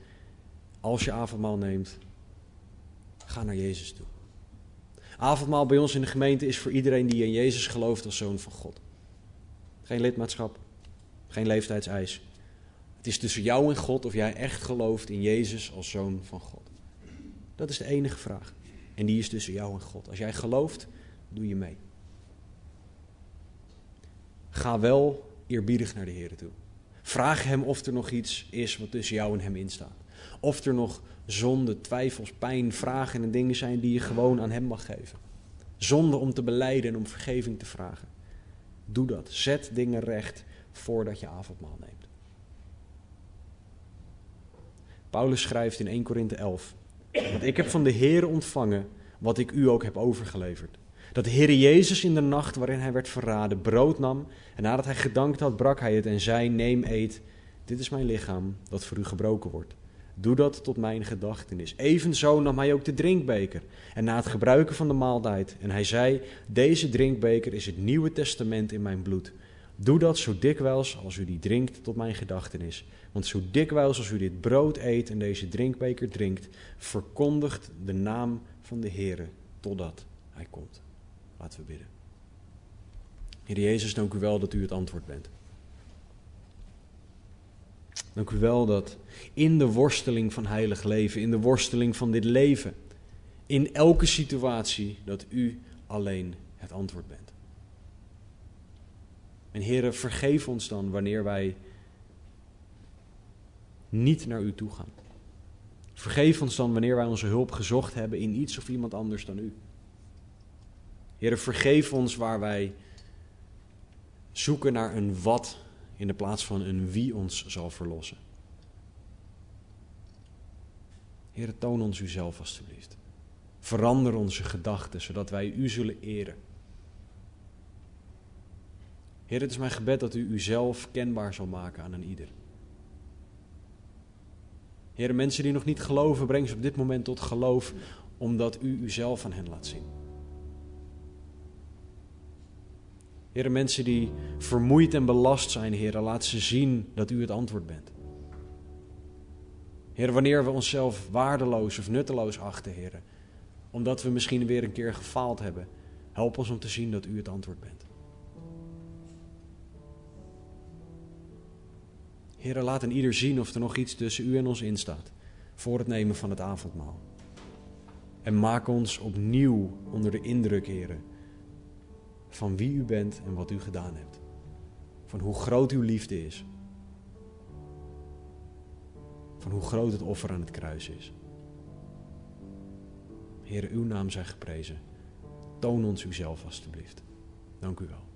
als je avondmaal neemt, ga naar Jezus toe. Avondmaal bij ons in de gemeente is voor iedereen die in Jezus gelooft als zoon van God. Geen lidmaatschap, geen leeftijdseis. Het is tussen jou en God of jij echt gelooft in Jezus als zoon van God. Dat is de enige vraag. En die is tussen jou en God. Als jij gelooft, doe je mee. Ga wel eerbiedig naar de Heer toe. Vraag Hem of er nog iets is wat tussen jou en Hem instaat. Of er nog zonde, twijfels, pijn, vragen en dingen zijn die je gewoon aan Hem mag geven. Zonde om te beleiden en om vergeving te vragen. Doe dat. Zet dingen recht voordat je avondmaal neemt. Paulus schrijft in 1 Korinthe 11. Want ik heb van de Heer ontvangen wat ik u ook heb overgeleverd. Dat de Heer Jezus in de nacht waarin hij werd verraden brood nam en nadat hij gedankt had brak hij het en zei neem eet, dit is mijn lichaam dat voor u gebroken wordt. Doe dat tot mijn gedachtenis. Evenzo nam hij ook de drinkbeker en na het gebruiken van de maaltijd en hij zei deze drinkbeker is het nieuwe testament in mijn bloed. Doe dat zo dikwijls als u die drinkt tot mijn gedachtenis. Want zo dikwijls als u dit brood eet en deze drinkbeker drinkt, verkondigt de naam van de Heere totdat hij komt. Laten we bidden. Heer Jezus, dank u wel dat u het antwoord bent. Dank u wel dat in de worsteling van heilig leven, in de worsteling van dit leven, in elke situatie, dat u alleen het antwoord bent. En Heere, vergeef ons dan wanneer wij niet naar u toe gaan. Vergeef ons dan wanneer wij onze hulp gezocht hebben in iets of iemand anders dan u. Heere, vergeef ons waar wij zoeken naar een wat in de plaats van een wie ons zal verlossen. Heer, toon ons uzelf alstublieft. Verander onze gedachten, zodat wij u zullen eren. Heer, het is mijn gebed dat u uzelf kenbaar zal maken aan een ieder. Heer, mensen die nog niet geloven, breng ze op dit moment tot geloof, omdat u uzelf aan hen laat zien. Heer, mensen die vermoeid en belast zijn, Heer, laat ze zien dat u het antwoord bent. Heer, wanneer we onszelf waardeloos of nutteloos achten, Heer, omdat we misschien weer een keer gefaald hebben, help ons om te zien dat u het antwoord bent. Heer, laat een ieder zien of er nog iets tussen u en ons instaat voor het nemen van het avondmaal. En maak ons opnieuw onder de indruk, Heer, van wie u bent en wat u gedaan hebt. Van hoe groot uw liefde is. Van hoe groot het offer aan het kruis is. Heer, uw naam zij geprezen. Toon ons uzelf alstublieft. Dank u wel.